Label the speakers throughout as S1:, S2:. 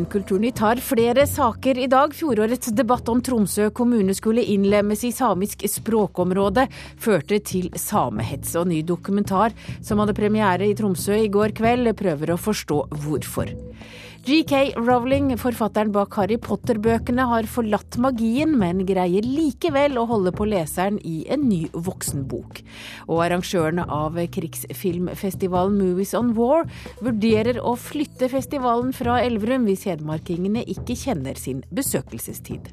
S1: Men har flere saker i dag. Fjorårets debatt om Tromsø kommune skulle innlemmes i samisk språkområde, førte til samehets. Og ny dokumentar som hadde premiere i Tromsø i går kveld, prøver å forstå hvorfor. GK Rowling, forfatteren bak Harry Potter-bøkene, har forlatt magien, men greier likevel å holde på leseren i en ny voksenbok. Og arrangørene av krigsfilmfestivalen Movies on War vurderer å flytte festivalen fra Elverum hvis hedmarkingene ikke kjenner sin besøkelsestid.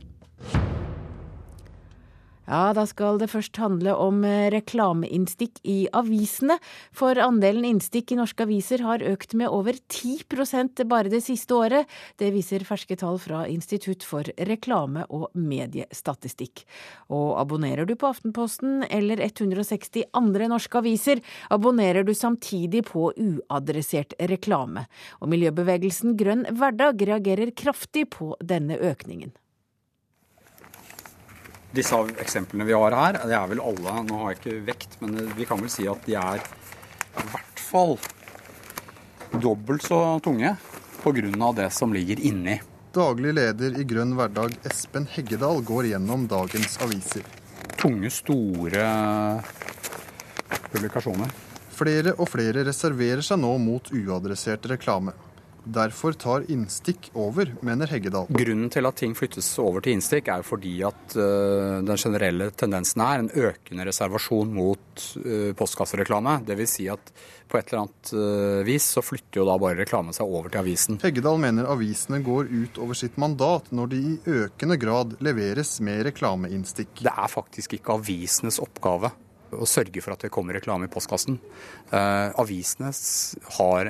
S1: Ja, da skal det først handle om eh, reklameinnstikk i avisene. For andelen innstikk i norske aviser har økt med over 10% bare det siste året. Det viser ferske tall fra Institutt for reklame- og mediestatistikk. Og abonnerer du på Aftenposten eller 160 andre norske aviser, abonnerer du samtidig på uadressert reklame. Og miljøbevegelsen Grønn hverdag reagerer kraftig på denne økningen
S2: disse eksemplene vi har her, det er vel alle Nå har jeg ikke vekt, men vi kan vel si at de er i hvert fall dobbelt så tunge pga. det som ligger inni.
S3: Daglig leder i Grønn hverdag, Espen Heggedal, går gjennom dagens aviser.
S2: Tunge, store publikasjoner.
S3: Flere og flere reserverer seg nå mot uadressert reklame. Derfor tar innstikk over, mener Heggedal.
S2: Grunnen til at ting flyttes over til innstikk, er fordi at uh, den generelle tendensen er en økende reservasjon mot uh, postkassereklame. Dvs. Si at på et eller annet uh, vis så flytter jo da bare reklame seg over til avisen.
S3: Heggedal mener avisene går ut over sitt mandat når de i økende grad leveres med reklameinnstikk.
S2: Det er faktisk ikke avisenes oppgave å sørge for at det kommer reklame i postkassen. Eh, avisene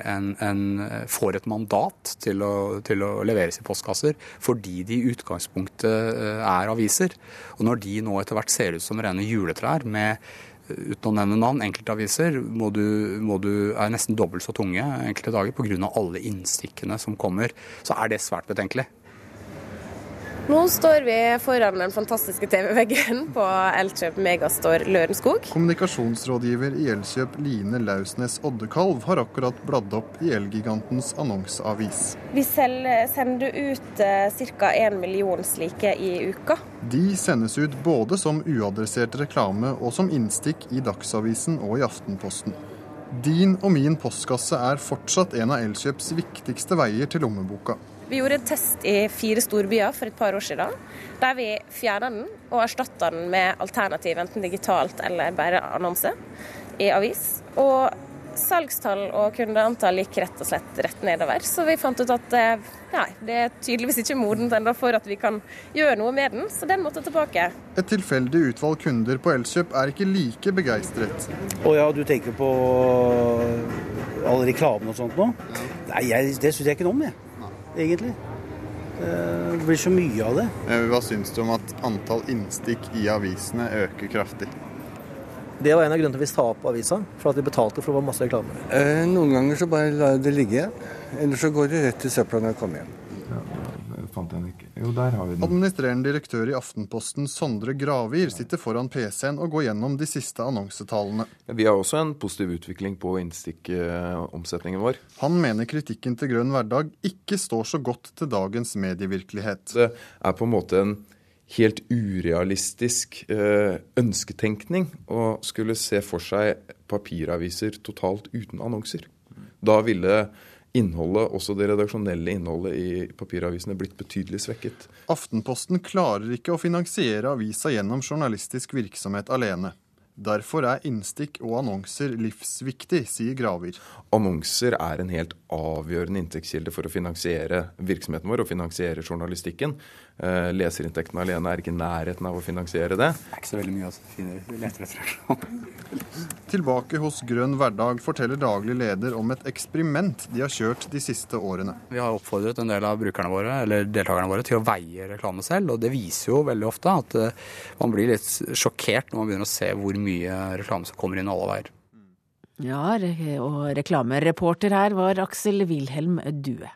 S2: en, en, får et mandat til å, til å, leveres i postkasser fordi de i utgangspunktet eh, er aviser. Og når de nå etter hvert ser ut som rene juletrær med uten å nevne navn, enkeltaviser må du, må du, er nesten dobbelt så tunge enkelte dager pga. alle innstikkene som kommer, så er det svært betenkelig.
S4: Nå står vi foran den fantastiske TV-veggen på Elkjøp Megastore Lørenskog.
S3: Kommunikasjonsrådgiver i Elkjøp Line Lausnes Oddekalv har akkurat bladd opp i Elgigantens annonseavis.
S4: Vi sender ut eh, ca. 1 million slike i uka.
S3: De sendes ut både som uadressert reklame og som innstikk i Dagsavisen og i Aftenposten. Din og min postkasse er fortsatt en av Elkjøps viktigste veier til lommeboka.
S4: Vi gjorde en test i fire storbyer for et par år siden, der vi fjerna den og erstatta den med alternativ, enten digitalt eller bare annonse, i avis. Og salgstall og kundeantall gikk rett og slett rett nedover. Så vi fant ut at eh, nei, det er tydeligvis ikke modent ennå for at vi kan gjøre noe med den, så den måtte tilbake.
S3: Et tilfeldig utvalg kunder på Elkjøp er ikke like begeistret.
S5: Å ja, du tenker på all reklamen og sånt nå? Nei, jeg, det syns jeg ikke noe om, jeg egentlig. Det blir så mye av det.
S3: Eh, hva syns du om at antall innstikk i avisene øker kraftig?
S6: Det var en av grunnene til at vi sa opp avisa, for at vi betalte for å få masse reklame.
S7: Eh, noen ganger så bare lar jeg det ligge, eller så går det rett til søpla når jeg kommer hjem
S3: fant jeg den ikke. Jo, der har vi den. Administrerende direktør i Aftenposten, Sondre Gravir, sitter foran PC-en og går gjennom de siste annonsetallene.
S8: Vi har også en positiv utvikling på innstikkomsetningen vår.
S3: Han mener kritikken til Grønn hverdag ikke står så godt til dagens medievirkelighet.
S8: Det er på en måte en helt urealistisk eh, ønsketenkning å skulle se for seg papiraviser totalt uten annonser. Da ville innholdet, også det redaksjonelle innholdet i papiravisene blitt betydelig svekket.
S3: Aftenposten klarer ikke å finansiere avisa gjennom journalistisk virksomhet alene. Derfor er innstikk og annonser livsviktig, sier Gravir.
S8: Annonser er en helt avgjørende inntektskilde for å finansiere virksomheten vår og finansiere journalistikken. Eh, leserinntektene alene er ikke i nærheten av å finansiere det.
S2: Det er ikke så veldig mye å finne lete etter.
S3: Tilbake hos Grønn hverdag forteller daglig leder om et eksperiment de har kjørt de siste årene.
S2: Vi har oppfordret en del av brukerne våre, eller deltakerne våre til å veie reklame selv. Og det viser jo veldig ofte at eh, man blir litt sjokkert når man begynner å se hvor mye reklame som kommer inn alle veier.
S1: Ja, og reklamereporter her var Aksel Wilhelm Due.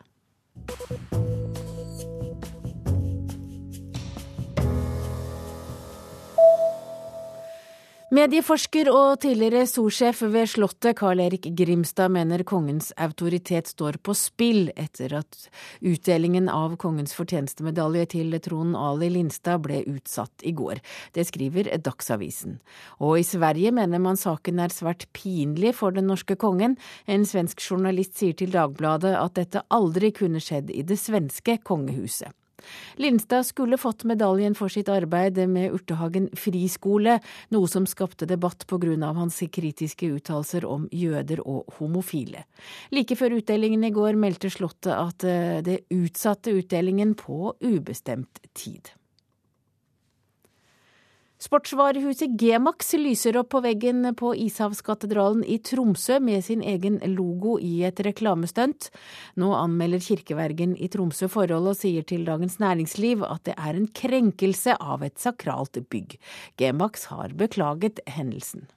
S1: Medieforsker og tidligere sorsjef ved Slottet, Carl-Erik Grimstad, mener kongens autoritet står på spill etter at utdelingen av kongens fortjenestemedalje til Trond Ali Lindstad ble utsatt i går. Det skriver Dagsavisen. Og i Sverige mener man saken er svært pinlig for den norske kongen. En svensk journalist sier til Dagbladet at dette aldri kunne skjedd i det svenske kongehuset. Lindstad skulle fått medaljen for sitt arbeid med Urtehagen friskole, noe som skapte debatt av hans kritiske uttalelser om jøder og homofile. Like før utdelingen i går meldte Slottet at eh, det utsatte utdelingen på ubestemt tid. Sportsvarehuset G-Max lyser opp på veggen på Ishavskatedralen i Tromsø med sin egen logo i et reklamestunt. Nå anmelder kirkevergen i Tromsø forholdet og sier til Dagens Næringsliv at det er en krenkelse av et sakralt bygg. G-Max har beklaget hendelsen.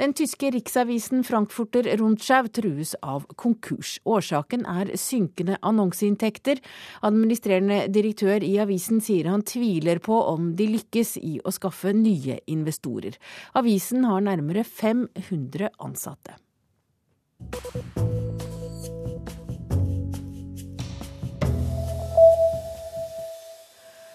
S1: Den tyske riksavisen Frankfurter Rundschau trues av konkurs. Årsaken er synkende annonseinntekter. Administrerende direktør i avisen sier han tviler på om de lykkes i å skaffe nye investorer. Avisen har nærmere 500 ansatte.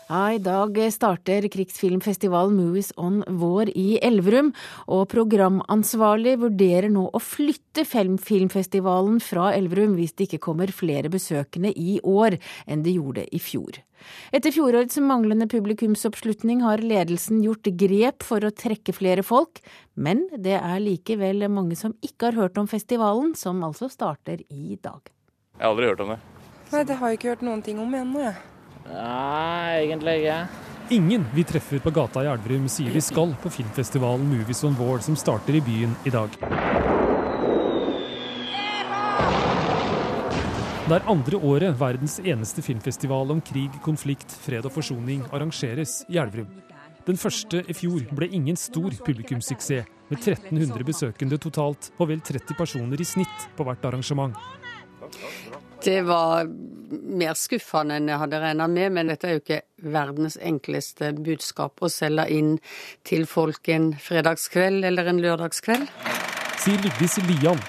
S1: Ja, I dag starter krigsfilmfestivalen Movies on Vår i Elverum, og programansvarlig vurderer nå å flytte filmfestivalen fra Elverum hvis det ikke kommer flere besøkende i år enn det gjorde i fjor. Etter fjorårets manglende publikumsoppslutning har ledelsen gjort grep for å trekke flere folk, men det er likevel mange som ikke har hørt om festivalen, som altså starter i dag.
S9: Jeg har aldri hørt om det.
S10: Nei, det har jeg ikke hørt noen ting om ennå, jeg.
S9: Nei, egentlig ikke.
S11: Ingen vi treffer på gata i Elverum sier de skal på filmfestivalen Movies on War som starter i byen i dag. Det er andre året verdens eneste filmfestival om krig, konflikt, fred og forsoning arrangeres i Elverum. Den første i fjor ble ingen stor publikumssuksess, med 1300 besøkende totalt og vel 30 personer i snitt på hvert arrangement.
S12: Det var mer skuffende enn jeg hadde regna med, men dette er jo ikke verdens enkleste budskap å selge inn til folk en fredagskveld eller en lørdagskveld.
S11: Sier Vigdis Lian.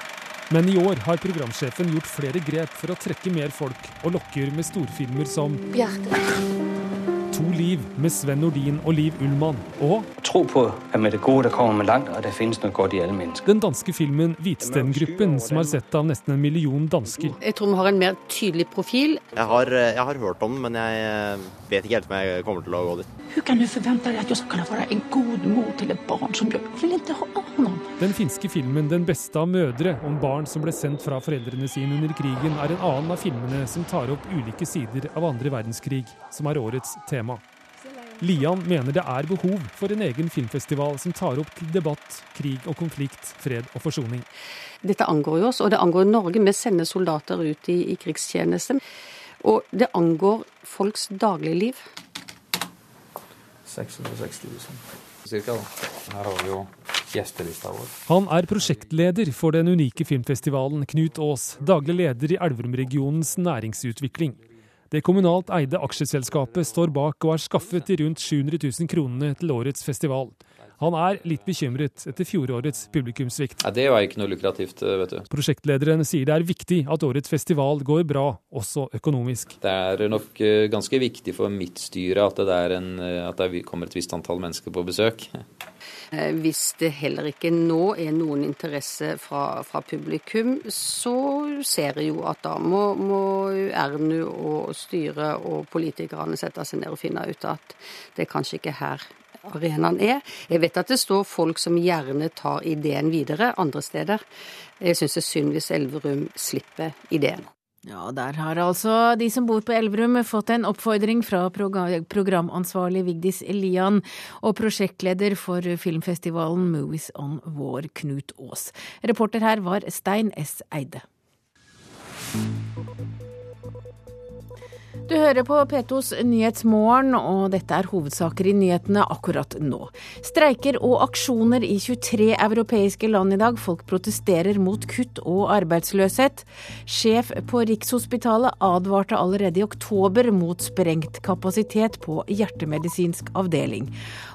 S11: Men i år har programsjefen gjort flere grep for å trekke mer folk, og lokker med storfilmer som
S13: Bjarte.
S11: To liv med Sven Nordin og Liv Ullmann, og
S14: Tro på at med det gode det kommer med langt, og det finnes noe godt i alle mennesker.
S11: den danske filmen Hvitsten-gruppen, som er sett av nesten en million dansker.
S12: Jeg tror vi har en mer tydelig profil.
S15: Jeg har, jeg har hørt om den, men jeg vet ikke helt om jeg kommer til å gå dit.
S13: Hvordan kan du forvente deg at jeg skal kunne være en god mor til et barn som jeg vil ikke ha honom?
S11: Den finske filmen 'Den beste av mødre', om barn som ble sendt fra foreldrene sine under krigen, er en annen av filmene som tar opp ulike sider av andre verdenskrig, som er årets tema. Lian mener det er behov for en egen filmfestival som tar opp til debatt krig og konflikt, fred og forsoning.
S12: Dette angår jo oss, og det angår Norge. Vi sender soldater ut i, i krigstjeneste. Og det angår folks dagligliv.
S9: 660 000. Cirka, da. Her har vi jo gjestelista vår.
S11: Han er prosjektleder for den unike filmfestivalen, Knut Aas, daglig leder i Elverum-regionens næringsutvikling. Det kommunalt eide aksjeselskapet står bak og har skaffet de rundt 700 000 kronene til årets festival. Han er litt bekymret etter fjorårets publikumssvikt.
S9: Ja, det var ikke noe lukrativt, vet du.
S11: Prosjektlederen sier det er viktig at årets festival går bra, også økonomisk.
S9: Det er nok eh, ganske viktig for mitt styre at det, en, eh, at det kommer et visst antall mennesker på besøk.
S12: Eh, hvis det heller ikke nå er noen interesse fra, fra publikum, så ser jeg jo at da må, må Ernu og styret og politikerne sette seg ned og finne ut at det er kanskje ikke her arenaen er. Jeg vet at det står folk som gjerne tar ideen videre andre steder. Jeg syns det er synd hvis Elverum slipper ideen.
S1: Ja, der har altså de som bor på Elverum fått en oppfordring fra programansvarlig Vigdis Elian og prosjektleder for filmfestivalen Movies on War, Knut Aas. Reporter her var Stein S. Eide. Du hører på P2s Nyhetsmorgen, og dette er hovedsaker i nyhetene akkurat nå. Streiker og aksjoner i 23 europeiske land i dag. Folk protesterer mot kutt og arbeidsløshet. Sjef på Rikshospitalet advarte allerede i oktober mot sprengt kapasitet på hjertemedisinsk avdeling.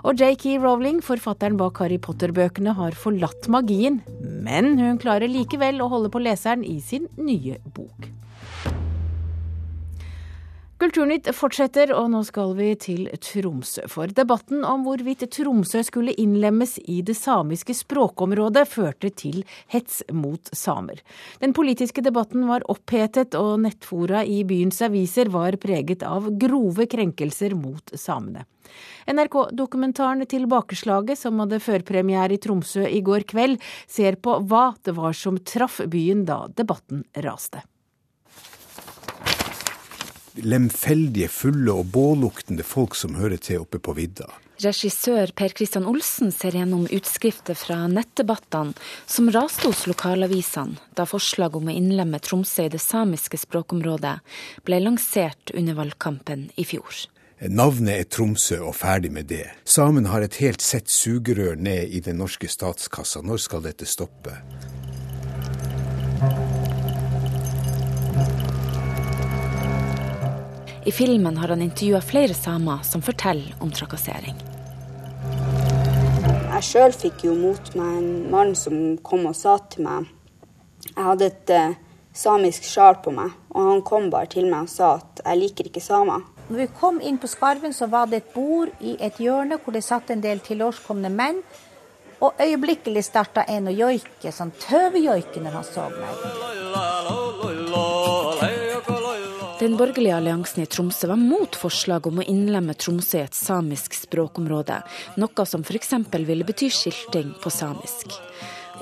S1: Og J.K. Rowling, forfatteren bak Harry Potter-bøkene, har forlatt magien, men hun klarer likevel å holde på leseren i sin nye bok. Kulturnytt fortsetter, og nå skal vi til Tromsø. For debatten om hvorvidt Tromsø skulle innlemmes i det samiske språkområdet, førte til hets mot samer. Den politiske debatten var opphetet, og nettfora i byens aviser var preget av grove krenkelser mot samene. NRK-dokumentaren 'Tilbakeslaget', som hadde førpremiere i Tromsø i går kveld, ser på hva det var som traff byen da debatten raste
S16: lemfeldige, fulle og båluktende folk som hører til oppe på vidda.
S17: Regissør Per Kristian Olsen ser gjennom utskrifter fra nettdebattene som raste hos lokalavisene da forslaget om å innlemme Tromsø i det samiske språkområdet ble lansert under valgkampen i fjor.
S16: Navnet er Tromsø, og ferdig med det. Samen har et helt sett sugerør ned i den norske statskassa. Når skal dette stoppe?
S17: I filmen har han intervjua flere samer som forteller om trakassering.
S18: Jeg sjøl fikk jo mot meg en mann som kom og sa til meg Jeg hadde et uh, samisk sjal på meg, og han kom bare til meg og sa at jeg liker ikke samer.
S19: Når vi kom inn på Skarven, så var det et bord i et hjørne hvor det satt en del tilårskomne menn. Og øyeblikkelig starta en å joike, sånn tøvejoike når han så meg.
S17: Den borgerlige alliansen i Tromsø var mot forslaget om å innlemme Tromsø i et samisk språkområde, noe som f.eks. ville bety skilting på samisk.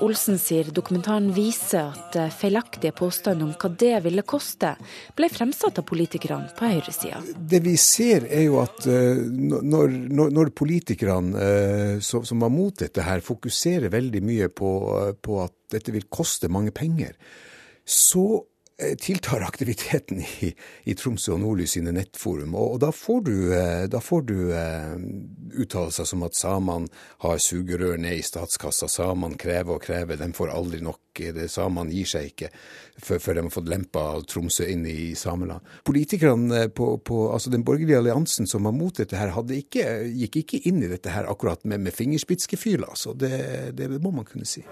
S17: Olsen sier dokumentaren viser at eh, feilaktige påstander om hva det ville koste, ble fremsatt av politikerne på høyresida.
S16: Det vi ser er jo at uh, når, når, når, politikerne uh, som, var mot dette her, fokuserer veldig mye på, på at dette vil koste mange penger, så Eh, tiltar aktiviteten i, i Tromsø og Nordlys sine nettforum. Og, og da får du, eh, da får du uh, uttalelser som at samene har sugerør ned i statskassa, samene krever og krever, de får aldri nok. Samene gir seg ikke før de har fått lempa Tromsø inn i sameland. Politikerne på, på altså den borgerlige alliansen som var mot dette her, ikke, gikk ikke inn i dette her akkurat med, med fingerspitzgefühl. Altså. Det, det må man kunne si.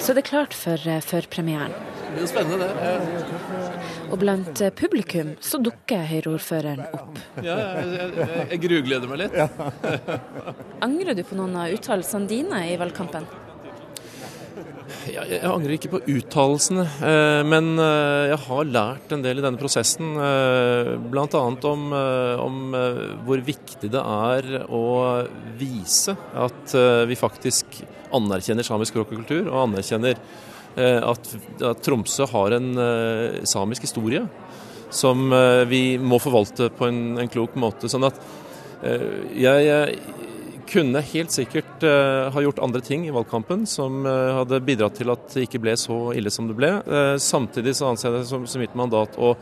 S17: Så det er klart for, for premieren?
S20: Det blir spennende, det.
S17: Og blant eh, publikum så dukker Høyre-ordføreren opp.
S20: Ja, jeg, jeg, jeg grugleder meg litt.
S17: Angrer du på noen av uttalelsene dine i valgkampen?
S20: Jeg, jeg angrer ikke på uttalelsene, eh, men eh, jeg har lært en del i denne prosessen. Bl.a. Om, om hvor viktig det er å vise at vi faktisk anerkjenner samisk språk og kultur, og anerkjenner at, at Tromsø har en uh, samisk historie som uh, vi må forvalte på en, en klok måte. Sånn at uh, jeg kunne helt sikkert ha gjort andre ting i valgkampen som hadde bidratt til at det ikke ble så ille som det ble. samtidig så anser jeg det som, som mitt mandat å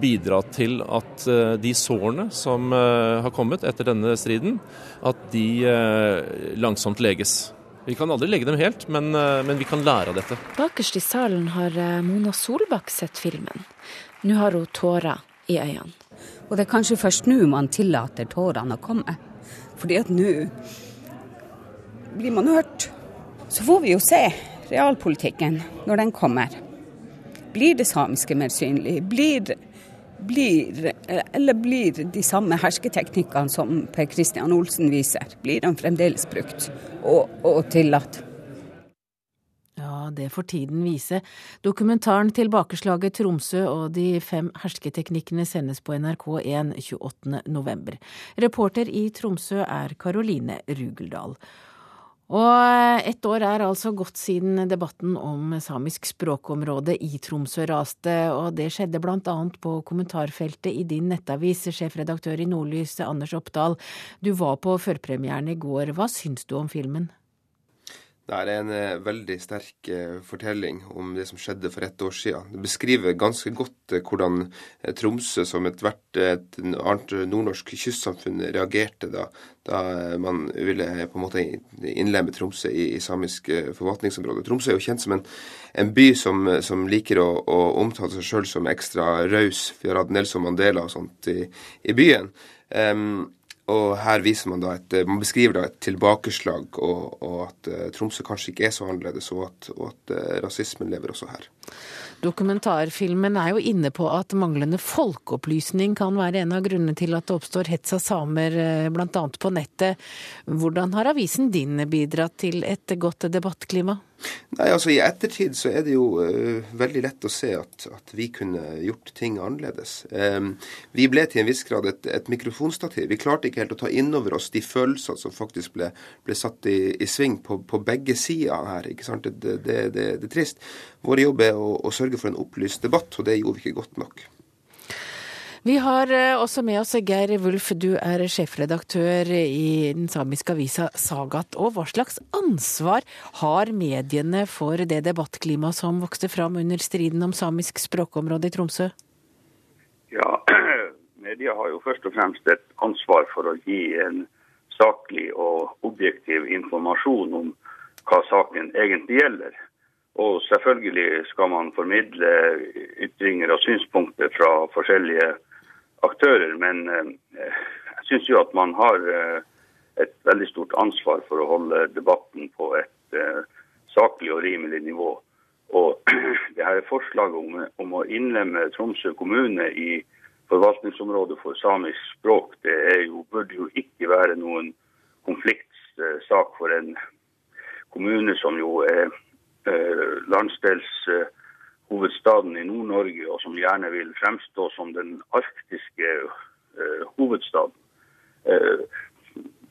S20: bidra til at de sårene som har kommet etter denne striden, at de langsomt leges. Vi kan aldri legge dem helt, men, eh, men vi kan lære av dette.
S17: Bakerst i salen har eh, Mona Solbakk sett filmen. Nå har hun tårer i øynene.
S21: Og det er kanskje først nå man tillater tårene å komme. Fordi at nå blir man hørt. Så får vi jo se realpolitikken når den kommer. Blir det samiske mer synlig? Blir blir, eller blir de samme hersketeknikkene som Per Kristian Olsen viser, blir de fremdeles brukt og, og tillatt?
S1: Ja, det får tiden vise. Dokumentaren 'Tilbakeslaget Tromsø' og de fem hersketeknikkene sendes på NRK1 28.11. Reporter i Tromsø er Karoline Rugeldal. Og ett år er altså gått siden debatten om samisk språkområde i Tromsø raste, og det skjedde blant annet på kommentarfeltet i din nettavis, sjefredaktør i Nordlys Anders Oppdal. Du var på førpremieren i går. Hva syns du om filmen?
S22: Det er en eh, veldig sterk eh, fortelling om det som skjedde for ett år siden. Det beskriver ganske godt eh, hvordan Tromsø, som ethvert et annet nordnorsk kystsamfunn, reagerte da, da man ville på en måte innlemme Tromsø i, i samisk forvaltningsområde. Tromsø er jo kjent som en, en by som, som liker å, å omtale seg sjøl som ekstra raus. Vi har hatt Nelson Mandela og sånt i, i byen. Em, og her viser man da et, man beskriver da et tilbakeslag, og, og at eh, Tromsø kanskje ikke er så annerledes, og at, og at eh, rasismen lever også her.
S1: Dokumentarfilmen er jo inne på at manglende folkeopplysning kan være en av grunnene til at det oppstår hets av samer, eh, bl.a. på nettet. Hvordan har avisen din bidratt til et godt debattklima?
S22: Nei, altså I ettertid så er det jo uh, veldig lett å se at, at vi kunne gjort ting annerledes. Um, vi ble til en viss grad et, et mikrofonstativ. Vi klarte ikke helt å ta inn over oss de følelsene som faktisk ble, ble satt i, i sving på, på begge sider her. ikke sant? Det, det, det, det er trist. Vår jobb er å, å sørge for en opplyst debatt, og det gjorde vi ikke godt nok.
S1: Vi har eh, også med oss Geir Wulf, du er sjefredaktør i den samiske avisa Sagat. Og hva slags ansvar har mediene for det debattklimaet som vokste fram under striden om samisk språkområde i Tromsø?
S23: Ja, media har jo først og fremst et ansvar for å gi en saklig og objektiv informasjon om hva saken egentlig gjelder. Og selvfølgelig skal man formidle ytringer og synspunkter fra forskjellige aktører, men eh, jeg syns jo at man har eh, et veldig stort ansvar for å holde debatten på et eh, saklig og rimelig nivå. Og det her forslaget om, om å innlemme Tromsø kommune i forvaltningsområdet for samisk språk, det er jo, burde jo ikke være noen konfliktsak for en kommune som jo er eh, landsdelshovedstaden i Nord-Norge, og som gjerne vil fremstå som den arktiske eh, hovedstaden. Eh,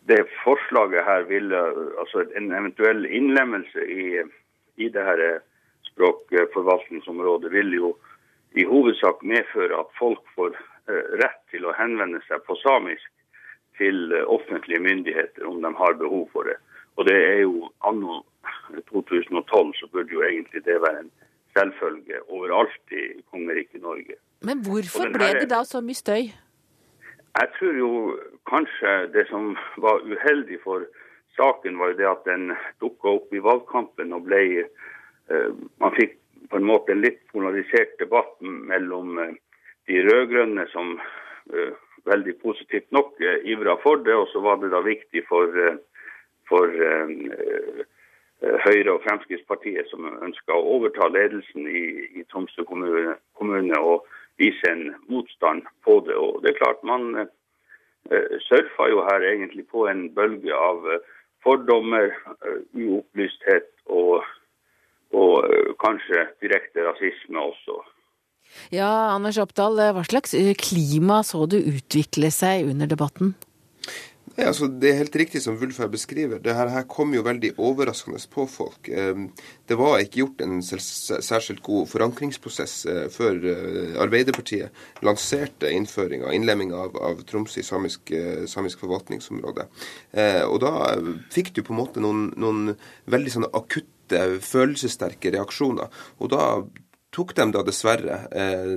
S23: det forslaget her vil, eh, altså en eventuell innlemmelse i, i det her eh, språkforvaltningsområdet vil jo i hovedsak medføre at folk får eh, rett til å henvende seg på samisk til eh, offentlige myndigheter om de har behov for det. Og det er jo anno 2012 så burde jo egentlig det være en selvfølge overalt i kongeriket Norge.
S1: Men hvorfor ble det da så mye støy?
S23: Jeg tror jo kanskje det som var uheldig for saken, var jo det at den dukka opp i valgkampen og ble eh, Man fikk på en måte en litt polarisert debatt mellom eh, de rød-grønne, som eh, veldig positivt nok ivra for det, og så var det da viktig for, for Høyre og Fremskrittspartiet, som ønsker å overta ledelsen i, i Tromsø kommune, kommune og vise en motstand på det. Og det er klart man eh, surfer jo her egentlig på en bølge av eh, fordommer, eh, uopplysthet og, og eh, kanskje direkte rasisme også.
S1: Ja, Anders Oppdal, hva slags eh, klima så du utvikle seg under debatten?
S22: Nei, altså, det er helt riktig som Wulf beskriver. Det her, kom jo veldig overraskende på folk. Eh, Det var ikke gjort en særskilt god forankringsprosess eh, før eh, Arbeiderpartiet lanserte innføring av innlemming av, av Troms i samisk, eh, samisk forvaltningsområde. Og da fikk du på en måte noen, noen veldig sånne akutte, følelsessterke reaksjoner. Og da tok de da dessverre eh,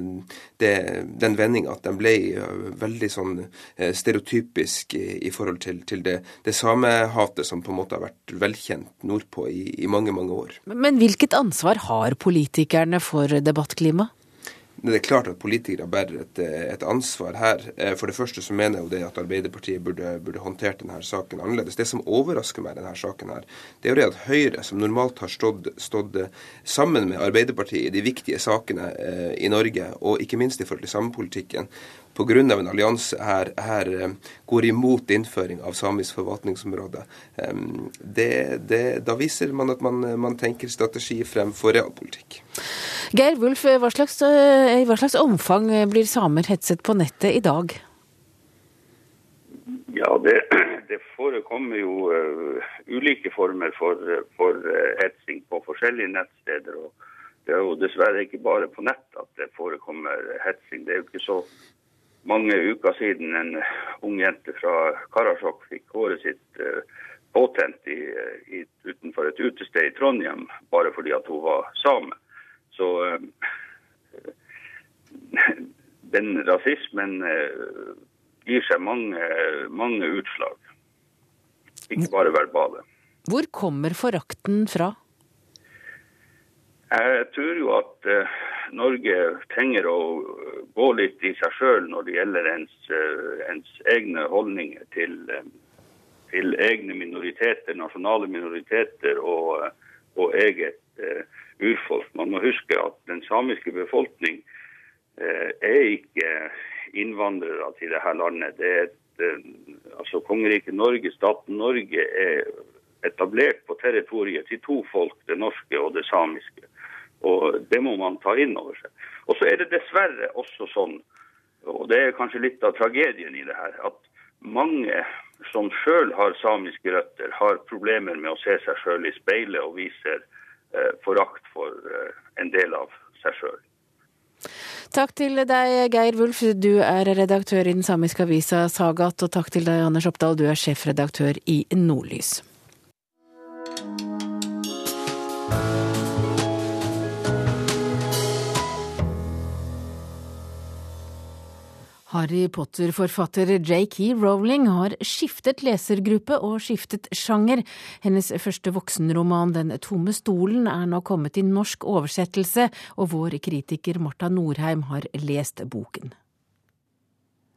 S22: det, den vendinga at de ble eh, veldig sånn eh, stereotypisk i, i forhold til, til det, det samehatet som på en måte har vært velkjent nordpå i, i mange, mange år.
S1: Men hvilket ansvar har politikerne for debattklimaet?
S22: Det er klart at politikere bærer et, et ansvar her. Eh, For det første så mener jeg jo det at Arbeiderpartiet burde, burde håndtert denne saken annerledes. Det som overrasker meg i denne saken her, det er jo det at Høyre, som normalt har stått, stått sammen med Arbeiderpartiet i de viktige sakene eh, i Norge, og ikke minst i forhold til samepolitikken, pga. en allianse her, her eh, går imot innføring av samisk forvaltningsområde. Det, det, da viser man at man, man tenker strategi fremfor realpolitikk.
S1: Geir Wulf, hva slags, eh, i hva slags omfang blir samer hetset på nettet i dag?
S23: Ja, det, det forekommer jo eh, ulike former for, for hetsing på forskjellige nettsteder. og Det er jo dessverre ikke bare på nett at det forekommer hetsing. Det er jo ikke så mange uker siden en ung jente fra Karasjok fikk håret sitt eh, påtent i, i, utenfor et utested i Trondheim bare fordi at hun var same. Så uh, den rasismen gir seg mange, mange utslag. Ikke bare verbale.
S1: Hvor kommer forakten fra?
S23: Jeg tror jo at Norge trenger å gå litt i seg sjøl når det gjelder ens, uh, ens egne holdninger til, uh, til, egne minoriteter, nasjonale minoriteter og, og eget urfolk. Man må huske at den samiske befolkning er ikke innvandrere til dette landet. Det et, altså Kongeriket Norge, staten Norge, er etablert på territoriet til to folk, det norske og det samiske. Og Det må man ta inn over seg. Og så er det dessverre også sånn, og det er kanskje litt av tragedien i det her, at mange som sjøl har samiske røtter, har problemer med å se seg sjøl i speilet og viser eh, forakt for eh, en del av seg sjøl.
S1: Takk til deg, Geir Wulf, du er redaktør i den samiske avisa Sagat. Og takk til deg, Anders Oppdal, du er sjefredaktør i Nordlys. Harry Potter-forfatter J.K. Rowling har skiftet lesergruppe og skiftet sjanger. Hennes første voksenroman Den tomme stolen er nå kommet i norsk oversettelse, og vår kritiker Marta Norheim har lest boken.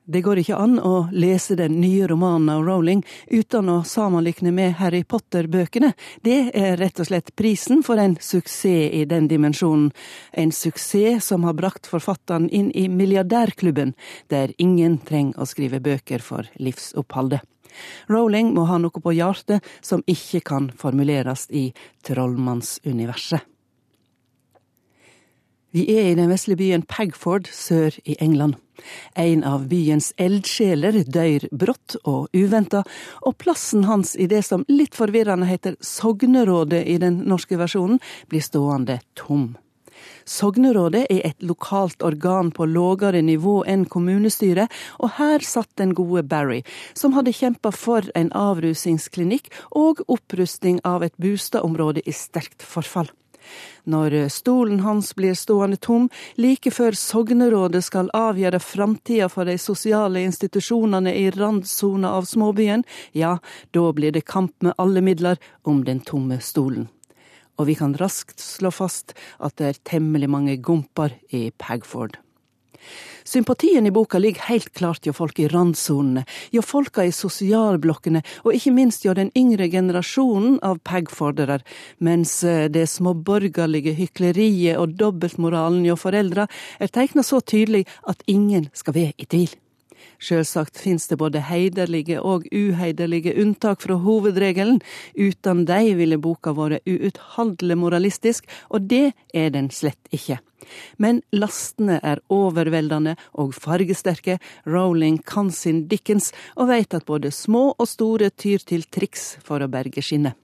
S24: Det går ikke an å lese den nye romanen av Rowling uten å sammenligne med Harry Potter-bøkene. Det er rett og slett prisen for en suksess i den dimensjonen. En suksess som har brakt forfatteren inn i milliardærklubben, der ingen trenger å skrive bøker for livsoppholdet. Rowling må ha noe på hjertet som ikke kan formuleres i trollmannsuniverset. Vi er i den vesle byen Pagford sør i England. En av byens eldsjeler dør brått og uventa, og plassen hans i det som litt forvirrende heter Sognerådet i den norske versjonen, blir stående tom. Sognerådet er et lokalt organ på lågere nivå enn kommunestyret, og her satt den gode Barry, som hadde kjempa for en avrusingsklinikk og opprusting av et boligområde i sterkt forfall. Når stolen hans blir stående tom like før sognerådet skal avgjøre framtida for de sosiale institusjonene i randsona av småbyen, ja, da blir det kamp med alle midler om den tomme stolen. Og vi kan raskt slå fast at det er temmelig mange gomper i Pagford. Sympatien i boka ligger helt klart hjå folk i randsonene, hjå folka i sosialblokkene, og ikke minst hjå den yngre generasjonen av pagfordere, mens eh, det småborgerlige hykleriet og dobbeltmoralen hjå foreldra er teikna så tydelig at ingen skal være i tvil. Sjølsagt finnes det både heiderlige og uheiderlige unntak fra hovedregelen. Uten de ville boka vært uutholdelig moralistisk, og det er den slett ikke. Men lastene er overveldende og fargesterke, Rowling kan sin Dickens, og veit at både små og store tyr til triks for å berge skinnet.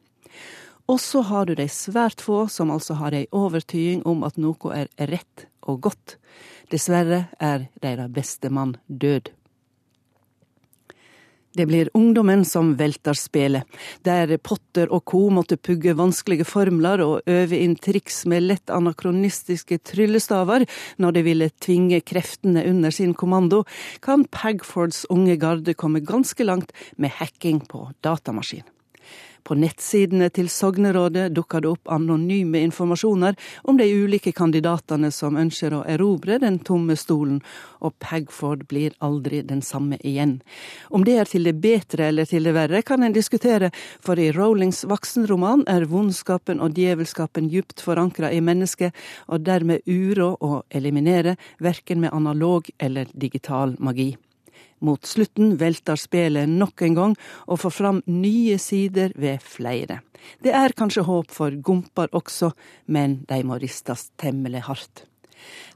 S24: Og så har du de svært få som altså har ei overtyding om at noe er rett og godt. Dessverre er deres beste mann død. Det blir ungdommen som velter spelet, der Potter og co. måtte pugge vanskelige formler og øve inn triks med lett anakronistiske tryllestaver når de ville tvinge kreftene under sin kommando, kan Pagfords unge garde komme ganske langt med hacking på datamaskin. På nettsidene til Sognerådet dukker det opp anonyme informasjoner om de ulike kandidatene som ønsker å erobre den tomme stolen, og Pagford blir aldri den samme igjen. Om det er til det bedre eller til det verre, kan en diskutere, for i Rowlings voksenroman er vondskapen og djevelskapen djupt forankra i mennesket, og dermed uråd å eliminere, verken med analog eller digital magi. Mot slutten velter spelet nok en gang og får fram nye sider ved flere. Det er kanskje håp for gomper også, men de må ristes temmelig hardt.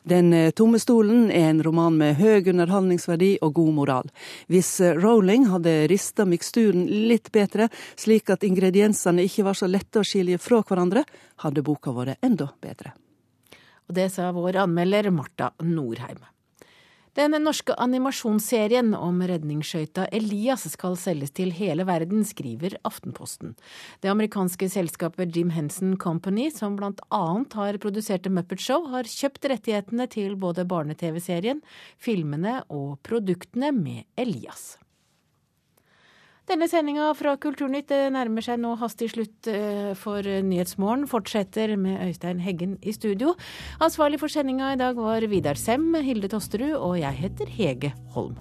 S24: Den eh, tomme stolen er en roman med høy underholdningsverdi og god moral. Hvis eh, Rowling hadde rista miksturen litt bedre, slik at ingrediensene ikke var så lette å skilje fra hverandre, hadde boka vært enda bedre.
S1: Og det sa vår anmelder Marta Norheim. Den norske animasjonsserien om redningsskøyta Elias skal selges til hele verden, skriver Aftenposten. Det amerikanske selskapet Jim Henson Company, som annet har produsert Muppet Show, har kjøpt rettighetene til både barne-TV-serien, filmene og produktene med Elias. Denne sendinga fra Kulturnytt eh, nærmer seg nå hastig slutt eh, for eh, Nyhetsmorgen. Fortsetter med Øystein Heggen i studio. Ansvarlig for sendinga i dag var Vidar Sem, Hilde Tosterud og jeg heter Hege Holm.